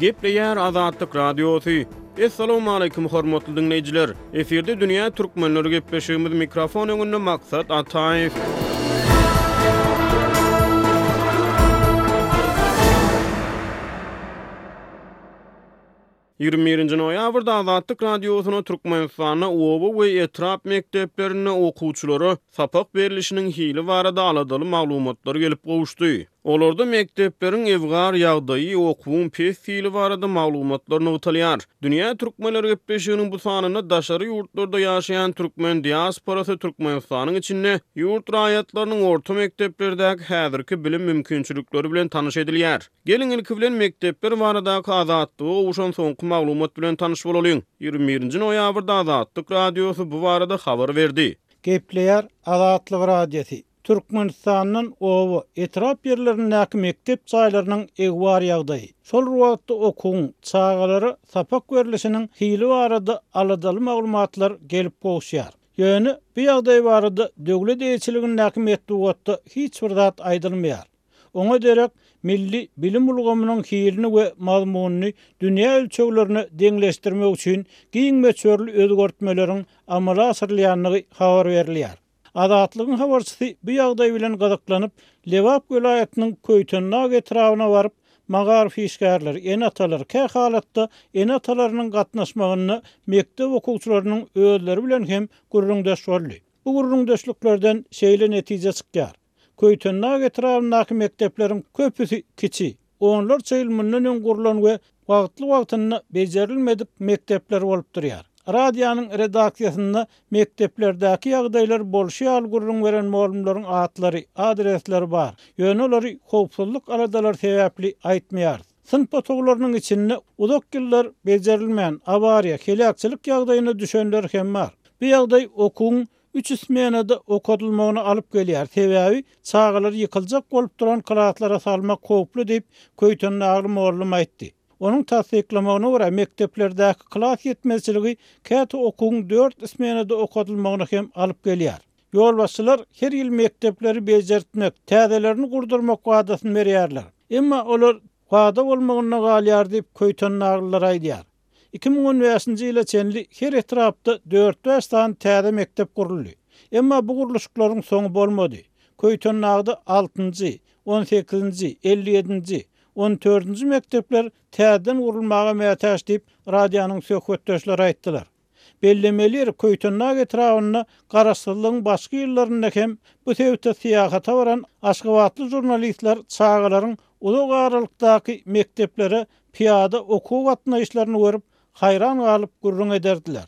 Gepleýär Azatlyk Radiosy. Essalawmaleýkum hormatly diňleýjiler! Efirde dünýä türkmenleri gepleşigimiz mikrofon öňünde Maksat Ataýew. Ýigrimi birinji noýabrda Azatlyk Radiosyna Türkmenistanda oba we etrap mekdeplerinde okuwçylara sapak berlişiniň hili barada aladaly maglumatlar gelip gowuşdy. Olarda mekdepleriň ewgar ýagdaýy, okuwyň pes hili barada maglumatlar nygtalýar. Dünýä Türkmenler gepleşiginiň bu sanynda daşary ýurtlarda ýaşaýan türkmen diasporasy Türkmenistanyň içinde ýurt raýatlarynyň orta mekdeplerdäki häzirki bilim mümkinçilikleri bilen tanyş edilýär. Geliň ilki bilen mekdepler baradaky Azatlyga gowuşan soňky maglumat bilen tanyş bolalyň. Ýigrimi birinji noýabrda Azatlyk Radiosy bu barada habar berdi. Gepleýär Azatlyk Radiosy. Türkmenistandan oba, etrap ýerlerindäki mekdep jaýlarynyň egbar ýagdaýy, şol bir wagtda okuwyň, çagalara sapak berlişiniň hili barada aladaly maglumatlar gelip gowuşýar. Ýöne bu ýagdaý barada döwlet eýeçiligindäki metbugatda hiç bir zat aýdylmaýar. Oňa derek milli bilim ulgamynyň hilini we mazmunyny dünýä ölçeglerine deňleşdirmek üçin giň möçberli özgertmeleriň amala aşyrylýandygy habar berilýär. Azatlygyň habarçysy bu ýagdaý bilen gyzyklanyp, Lebap welaýatynyň Köýtendag etrabyna baryp, magaryf işgärleri, ene-atalar, kähalatda ene-atalarynyň gatnaşmagynda mekdep okuwçylarynyň özleri bilen hem gürrüňdeş boldy. Bu gürrüňdeşliklerden şeýle netije çykýar. Köýtendag etrabyndaky mekdepleriň köpüsi kiçi, onlarça ýyl mundan öň gurlan we wagtly-wagtynda bejerilmedik mekdepler bolup durýar. Radionyň redaksiýasynda mekdeplerdäki ýagdaýlar bolşy ýaly gürrüň beren mugallymlaryň atlary, adresleri bar. Ýöne olary howpsuzlyk aladalary sebäpli aýtmaýarys. Synp otaglarynyň içinde uzak ýyllar bejerilmän, awariýa, heläkçilik ýagdaýyna düşenler hem bar. Bu ýagdaý okuwyň üçi smenada okadylmagyna alyp gelýär, sebäbi çagalary ýykyljak bolup duran klaslara salmak howply diýip, Köýtendagly mollum aýtdy. Onuň tassyklamagyna görä, mekdeplerdäki klas ýetmezçiligi käte okuwyň dört smenada okadylmagyna hem alyp gelýär. Ýolbaşçylar her ýyl mekdepleri beýjertmek, täzelerini gurdurmak wadasyny berýärler. Emma olar wada bolmagynda galýar diýip, köýtendaglylar aýdýar. Iki müň on bäşinji ýyla çenli her etrapda dört-bäş sany täze mekdep guruldy. Emma bu gurluşyklaryň soňy bolmady. Köýtendagda altynjy, on sekizinji, elli ýedinji, on dördünji mekdepler täzeden gurulmaga mätäç diýip, radionyň söhbetdeşleri aýtdylar. Bellemeli ýeri, Köýtendag etrabynda Garaşsyzlygyň başky ýyllarynda hem bu sebite syýahata baran aşgabatly žurnalistler çagalaryň uzak aralykdaky mekdeplere Pyýada okuw gatnaýyşlaryny görüp, haýran galyp gürrüň ederdiler.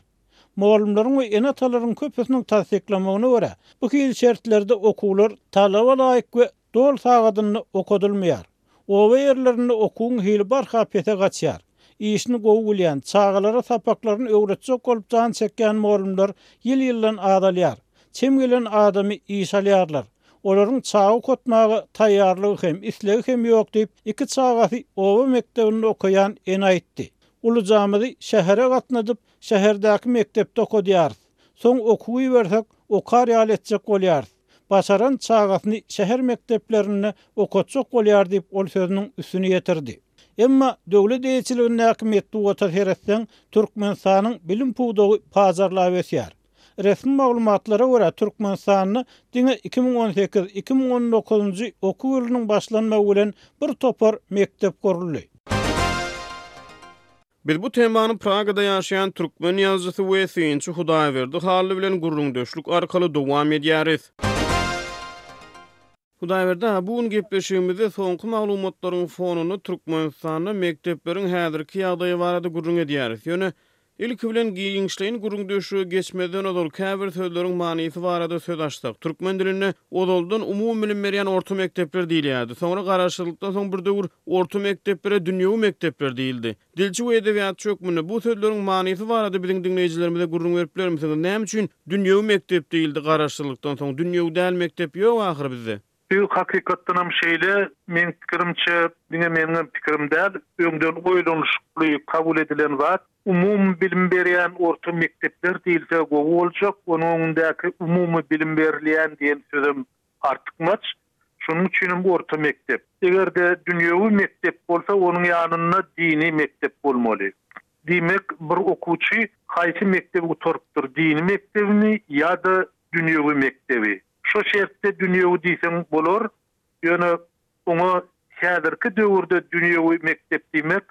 Mugallymlaryň we ene-atalaryň köpüsiniň tassyklamagyna görä, bu hili şertlerde okuwlar talaba laýyk we doly sagadynda okadylmaýar. Oba ýerlerinde okuwyň hili barha pese gaçýar. Işini gowy bilýän, çagalara sapaklaryny öwretjek bolup jan çekýän mugallymlar ýyl-ýyldan azalýar. Çem gelen adamy işe alýarlar. Olaryň çaga okatmaga taýýarlygy hem, islegi hem ýok diýip, iki çagasy oba mekdebinde okaýan ene aýtdy. Ulujamyzy şähere gatnadyp, şäherdäki mekdepde okadýarys. Soň okuw ibersek, okar ýaly etjek bolýarys. Başaran çagasyny şäher mekdeplerinde okatjak bolýar diýip, ol sözüniň üstüni ýetirdi. Emma döwlet eýeçiligindäki metbugata seretseň, Türkmenistanyň bilim pudagy pajarlap ösýär. Resmi maglumatlara görä, Türkmenistanda diňe iki müň on sekiz, iki müň on dokuzynjy okuw ýylynyň başlanmagy bilen bir topar mekdep guruldy. Biz bu temany Pragada ýaşaýan türkmen ýazyjysy we synçy Hudaýberdi Hally bilen gürrüňdeşlik arkaly dowam edýäris. Hudaýberdi aga, bu gün gepleşigimizde soňky maglumatlaryň fonunda Türkmenistanda mekdepleriň häzirki ýagdaýy barada gürrüň edýäris. Ýöne, ilki bilen giňişleýin gürrüňdeşlige geçmezden ozal käbir sözleriň manysy barada söz açsak. Türkmen dilinde ozaldan umumybilim berýän orta mekdepler diýilýärdi. Soňra garaşsyzlykdan soň bir döwür orta mekdeplere dünýewi mekdepler diýildi. Dilçi we edebiýatçy hökmünde bu sözleriň manysy barada biziň diňleýjilerimize gürrüň berip bilermisiňiz? Näme üçin dünýewi mekdep diýildi? Garaşsyzlykdan soň dünýewi däl mekdep ýok ahyry bizde. Söz hakykatdanam şeýle, meň pikirimçe, diňe meniňem pikirim däl, öňden oýlanyşykly kabul edilen zat, umumy bilim berýän orta mekdepler diýilse gowy boljak, onuň öňündäki umumy bilim berilýän diýen sözem Artykmaç, şonuň üçinem orta mekdep. Eger-de dünýewi mekdep bolsa, onuň ýanynda dini mekdep bolmaly. Diýmek, bir okuwçy haýsy mekdebi gutarypdyr, dini mekdebimi ýa-da dünýewi mekdebi? Şo şertde dünýewi diýseň bolar, ýöne oňa häzirki döwürde dünýewi mekdep diýmek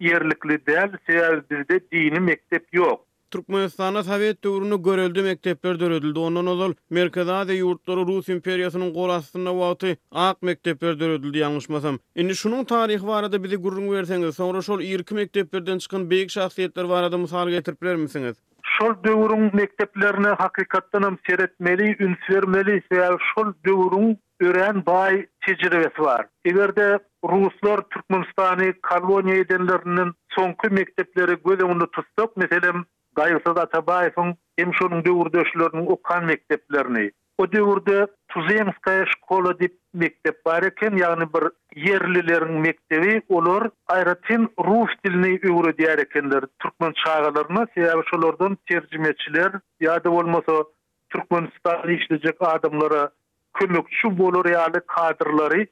ýerlikli däl, sebäbi bizde dini mekdep ýok. Türkmenistanda sowet döwründe görelde mekdepler döredildi, ondan ozal Merkezi Aziýa ýurtlary Rus imperiýasynyň gol astynda wagty ak mekdepler döredildi ýalňyşmasam. Indi şunuň taryhy barada bizi gürrüň berseňiz, soňra şol irki mekdeplerden çykan beýik şahsyýetler barada mysal getirip bilermisiňiz? Şol döwrüň mekdeplerine hakykatdanam seretmeli, üns bermeli, sebäbi şol döwrüň örän baý tejribesi bar. Eger-de ruslar Türkmenistany koloniýa edenlerinden soňky mekdepleri göz öňünde tutsak, meselem, Gaýgysyz Atabaýewiň hem şonuň döwürdeşleriniň okan mekdeplerini, o döwürde Tuzemskaýa şkola diýip mekdep bar eken, ýagny bir ýerlileriň mekdebi, olar aýratyn rus dilini öwredýär ekenler türkmen çagalaryna, sebäbi şolardan terjimeçiler ýa-da bolmasa Türkmenistanda işlejek adamlara kömekçi bolar ýaly kadrlary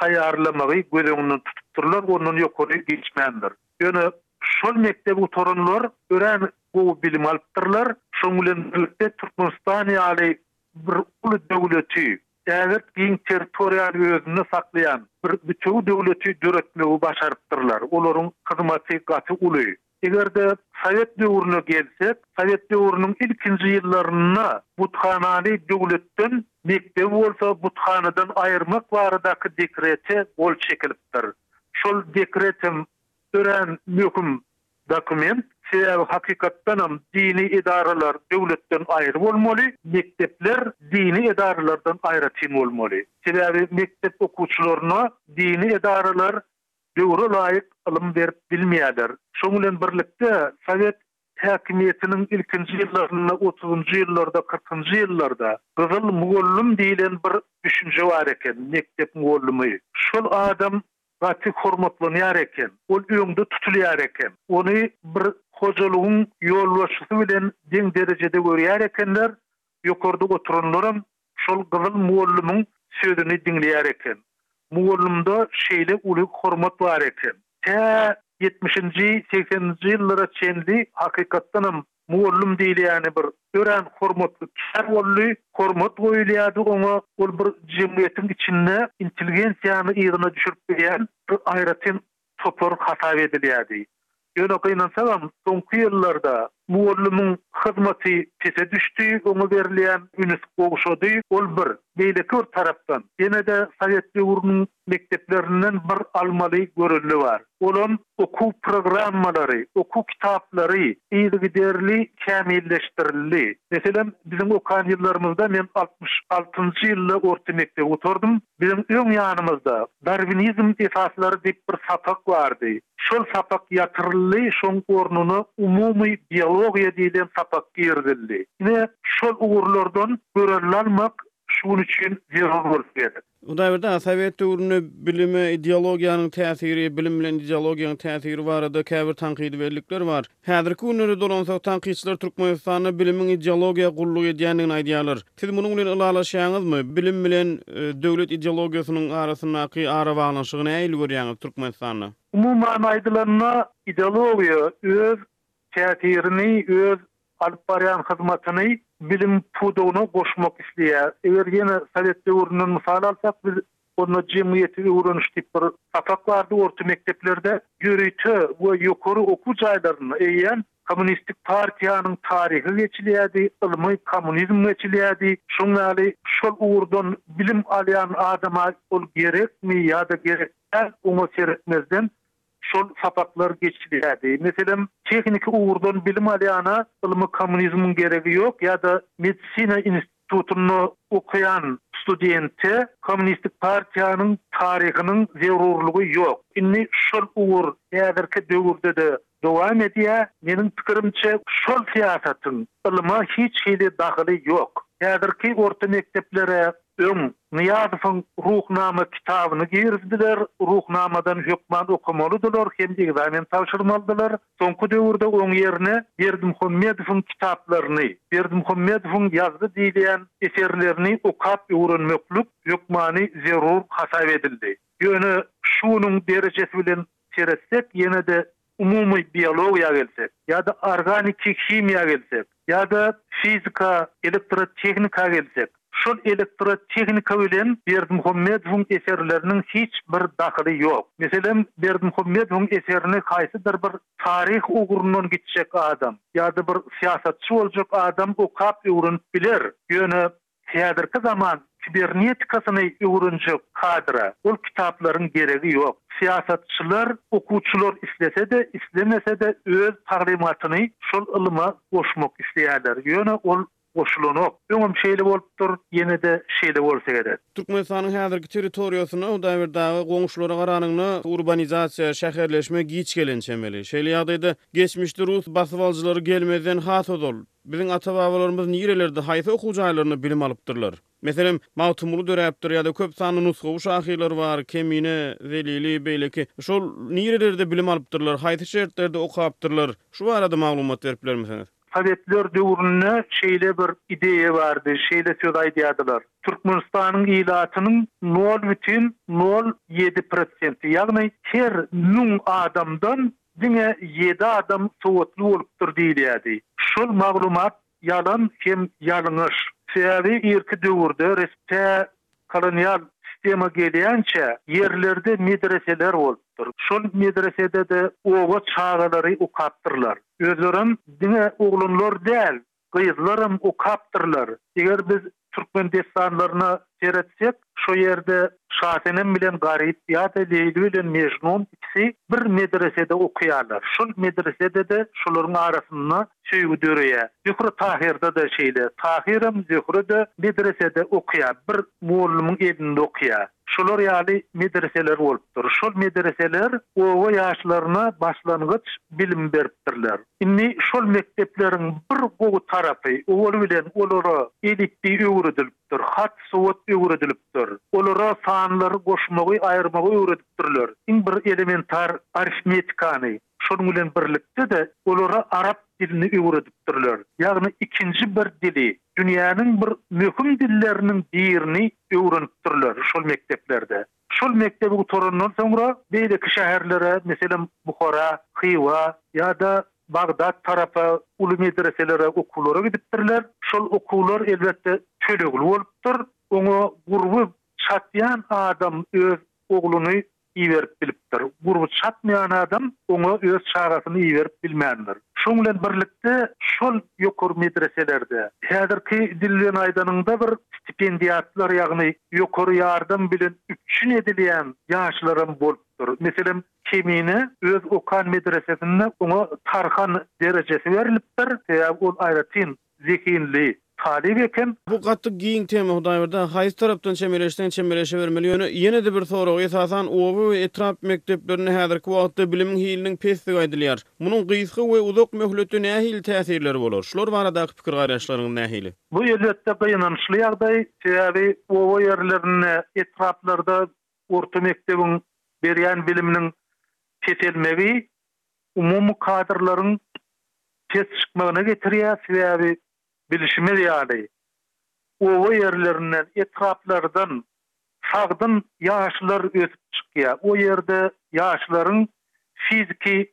taýýarlamagy göz öňünde tutupdyrlar, ondan ýokary geçmändir. Ýöne şol mekdebi gutaranlar örän gowy bilim alypdyrlar. Şonuň bilen birlikde Türkmenistan ýaly bir uly döwleti, ägirt giň territoriýany özünde saklaýan bir bütewi döwleti döretmegi başarypdyrlar. Olaryň hyzmaty gaty uly. Eger-de sowet döwrüne gelsek, sowet döwrüniň ilkinji ýyllarynda buthanany döwletden, mekdebi bolsa buthanadan aýyrmak baradaky dekrete gol çekilipdir. Şol dekret hem örän möhüm dokument. Sebäbi hakykatdan hem dini edaralar döwletden aýry bolmaly, mekdepler dini edaralardan aýratyn bolmaly. Sebäbi mekdep okuwçylaryna dini edaralar döwre laýyk ylym berip bilmeýärler. Şoň bilen birlikde, sowet häkimiýetiniň ilkinji ýyllarynda, otuzynjy ýyllarda, kyrkynjy ýyllarda gyzyl mugallym diýlen bir düşünje bar eken, mekdep mugallymy. Şol adam gaty hormatlanýar eken, ol öňde tutulýar eken, ony bir hojalygyň ýolbaşçysy bilen deň derejede görýär ekenler, ýokarda oturanlaram Şol gyzyl mugallymyň sözüni diňleýär eken. Mugallymda şeýle uly hormat bar eken. Tä ýetmişinji, segseninji ýyllara çenli hakykatdanam mugallym diýilýäni bir örän hormatly kär boldy. Hormat goýulýardy oňa. Ol bir jemgyýetiň içinde intelligensiýany yzyna düşürip bilýän bir aýratyn topar hasap edilýärdi. Ýöne gynansagam, soňky ýyllarda mugallymyň hyzmaty pese düşdi, oňa berilýän üns gowşady. Ol bir, beýleki bir tarapdan, ýene-de sowet döwrüniň mekdeplerinden bir almaly görelde bar. Olam okuw programmalary, okuw kitaplary yzygiderli kämilleşdirildi. Meselem, biziň okan ýyllarymyzda men altmyş altynjy ýylda orta mekdebi gutardym. Biziň öň ýanymyzda Darwinizm esaslary diýip bir sapak bardy. Şol sapak ýatyryldy, şoň ornuna Umumy biologiýa diýlen sapak girizildi. Ine, şol ugurlardan göreldä almak şu gün üçin zerur bolup geldi. Hudaýberdi-a, sowet döwründe bilime ideologiýanyň täsiri, bilim bilen ideologiýanyň täsiri barada käbir tankydy bellikler bar. Häzirki günlere dolansak, tankytçylar Türkmenistanda bilimiň ideologiýa gulluk edýändigini aýdýarlar. Siz munuň bilen ylalaşýaňyzmy? Bilim bilen döwlet ideologiýasynyň arasyndaky arabaglanyşygy nähili görýäňiz Türkmenistanda? Umuman aýdylanda, ideologiýa öz täsirini, öz alyp barýan hyzmatyny bilim pudagyna goşmak isleýär. Eger ýene sowet döwründen mysal alsak, biz Onda jemgyýeti öwreniş diýip bir sapak bardy orta mekdeplerde. Ýörite we ýokary okuw jaýlarynda eýýäm Kommunistik partiýanyň taryhy geçilýärdi, ylmy kommunizm geçilýärdi. Şoň ýaly şol ugurdan bilim alýan adama ol gerekmi ýa-da gerek däl, oňa seretmezden Şol sapaklar geçilýärdi. Meselem, tehniki ugurdan bilim alýana ylmy kommunizmiň geregi ýok ýa-da medisina institutynda okaýan studente kommunistik partiýanyň taryhynyň zerurlygy ýok. Indi şol ugur häzirki döwürde-de dowam edýär. Meniň pikirimçe, şol syýasatyň ylma hiç hili dahyly ýok. Häzirki orta mekdeplere Öň, Nyýazowyň Ruhnama kitabyny girizdiler, Ruhnamadan hökman okamalydylar hem ekzamen tabşyrmalydylar. Soňky döwürde oň ýerine Berdimuhamedowyň kitaplaryny, Berdimuhamedowyň ýazdy diýilýän eserlerini okap öwrenmeklik hökmany zerur hasap edildi. Ýöne şu günüň derejesi bilen seretsek, ýene-de umumy biologiýa gelsek, ýa-da organiki himiýa gelsek, ýa-da fizika, elektrotehnika gelsek, şol elektrotehnika bilen Berdimuhamedowyň eserleriniň hiç bir dahyly ýok. Meselem, Berdimuhamedowyň eserini haýsydyr bir taryh ugrundan gitjek adam, ýa-da bir syýasatçy boljak adam okap öwrenip biler, ýöne Häzirki zaman kibernetikasyny öwrenjek kadra ol kitaplaryň geregi ýok. Syýasatçylar, okuwçylar islese-de, islemese-de öz taglymatyny şol ylyma goşmak isleýärler. Ýöne ol goşulanok. Öňem şeýle bolupdyr, ýene-de şeýle bolsa gerek. Türkmenistanyň häzirki territoriýasynda Hudaýberdaga goňşulara garanyňda urbanizasiýa, şäherleşme giç gelen çemeli. Şeýle ýagdaýda geçmişde rus basybaljylary gelmezden has ozal, Biziň ata-babalarymyz nirelerde, haýsy okuw jaýlarynda bilim alypdyrlar? Meselem, Magtymguly döräpdir ýa-da köp sanly nusgawy şahyrlar bar, Kemine, Zelili, beýleki. Şol nirelerde bilim alypdyrlar, haýsy şertlerde okapdyrlar? Şu barada maglumat berip bilermisiňiz? Sowetler döwründe şeýle bir ideýa bardy, şeýle söz aýdýardylar, Türkmenistanyň ilatynyň nol bütin nol ýedi prosenti, ýagny her müň adamdan Diňe ýedi adam sowatly bolupdyr diýilýärdi. Şol maglumat ýalan hem ýalňyş. Sebäbi irki döwürde resp tä kolonial sistema gelýänçä ýerlerde medreseler bolupdyr. Şol medresede-de oba çagalary okapdyrlar. Özlerem diňe oglanlar däl, Gyzlaram okapdyrlar. Eger biz türkmen dessanlaryna seretsek, şo ýerde Şasenem bilen Garyp ýa-da Leýli bilen Mejnun ikisi bir medresede okaýarlar. Şol medresede-de şolaryň arasynda söýgi döreýär. Zöhre Tahyrda-da şeýle. Tahyram, Zöhre-de medresede okaýar. Bir mollumyň elinde okaýar. Şular ýaly medreseler bolupdyr. Şol medreseler oba ýaşlaryna başlangyç bilim beripdirler. Indi şol mekdepleriň bir gowy tarapy, owal bilen olara elipbiý öwredilipdir, hat-sowat öwredilipdir. Olara sanlary goşmagy, aýyrmagy öwredipdirler. Iň bir elementar arifmetikany, Şonuň bilen birlikde-de, olara arap dilini öwredipdirler. Ýagny ikinji bir dili, dünýäniň bir möhüm dilleriniň birini öwrenipdirler şol mekdeplerde. Şol mekdebi gutarandan soňra beýleki şäherlere, meselem, Buhara, Hywa ýa-da Bagdat tarapa uly medreselere okuwlara gidipdirler. Şol okuwlar, elbetde, tölegli bolupdyr. Oňa gurby çatýan adam öz ogluny iberip bilipdir. Gurby çatmaýan adam oňa öz çagasyny iberip bilmändir. Şoň bilen birlikde şol ýokary medreselerde, häzirki dil bilen aýdanyňda bir stipendiatlar, ýagny ýokary ýardam bilen üpjün edilýän ýaşlaram bolupdyr. Meselem, Kemine öz okan medresesinde oňa tarhan derejesi berlipdir, sebäbi ol aýratyn zehinli talyp eken. Bu gaty giň tema Hudaýberdi haýsy tarapdan çemeleşseň çemeleşibermeli ýöne ýenede bir sorag esasan oba we etrap mekdeplerinde häzirki wagtda bilimiň hiliniň pesdigi aýdylýar munuň gysga we uzak möhletde nähili täsirleri bolar şular baradaky pikir garaýaşlaryňyz nähili? Bu elbetde gynançly ýagdaý sebäbi oba ýerlerinde etraplarda orta mekdebiň berýän biliminiň peselmegi umumy kadrlaryň pes çykmagyna getirýär, sebäbi bilşimiz ýaly, oba ýerlerinden, etraplardan sagdyn ýaşlar ösüp çykýar. O ýerde ýaşlaryň fiziki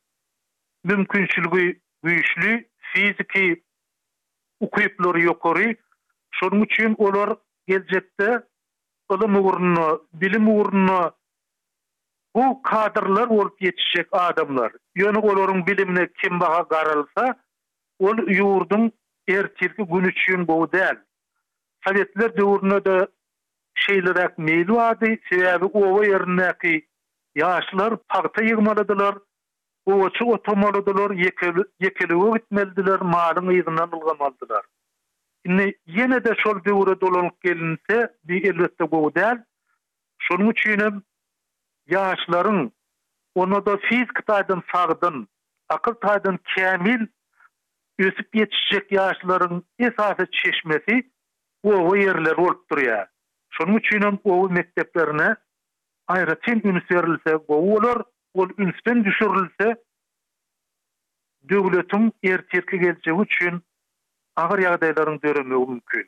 mümkinçiligi güýçli, fiziki ukyplary ýokary, şonuň üçin olar geljekde ylym ugrunda, bilim ugrunda bu kadrlar bolup ýetişjek adamlar. Ýöne olaryň bilimine kembaha garalsa, ol ýurduň ertirki güni üçin gowy däl. Sowetler döwründe-de şeýleräk meýil bardy, sebäbi oba ýerindäki ýaşlar pagta ýygmalydylar, Gowaça otamalydylar, ýekelege gitmelidiler, malyň yzyndan ylgamalydylar. Indi ýene-de şol döwüre dolanyp gelinse, bi, elbetde, gowy däl. Şonuň üçinem ýaşlaryň, onda-da fiziki taýdan sagdyn, akyl taýdan kämil ösüp ýetişjek ýaşlaryň esasy çeşmesi oba ýerleri bolup durýar. Şonuň üçinem oba mekdeplerine aýratyn üns berilse gowy bolar. Ol ünsden düşürilse, döwletiň ertirki geljegi üçin agyr ýagdaýlaryň döremegi mümkin.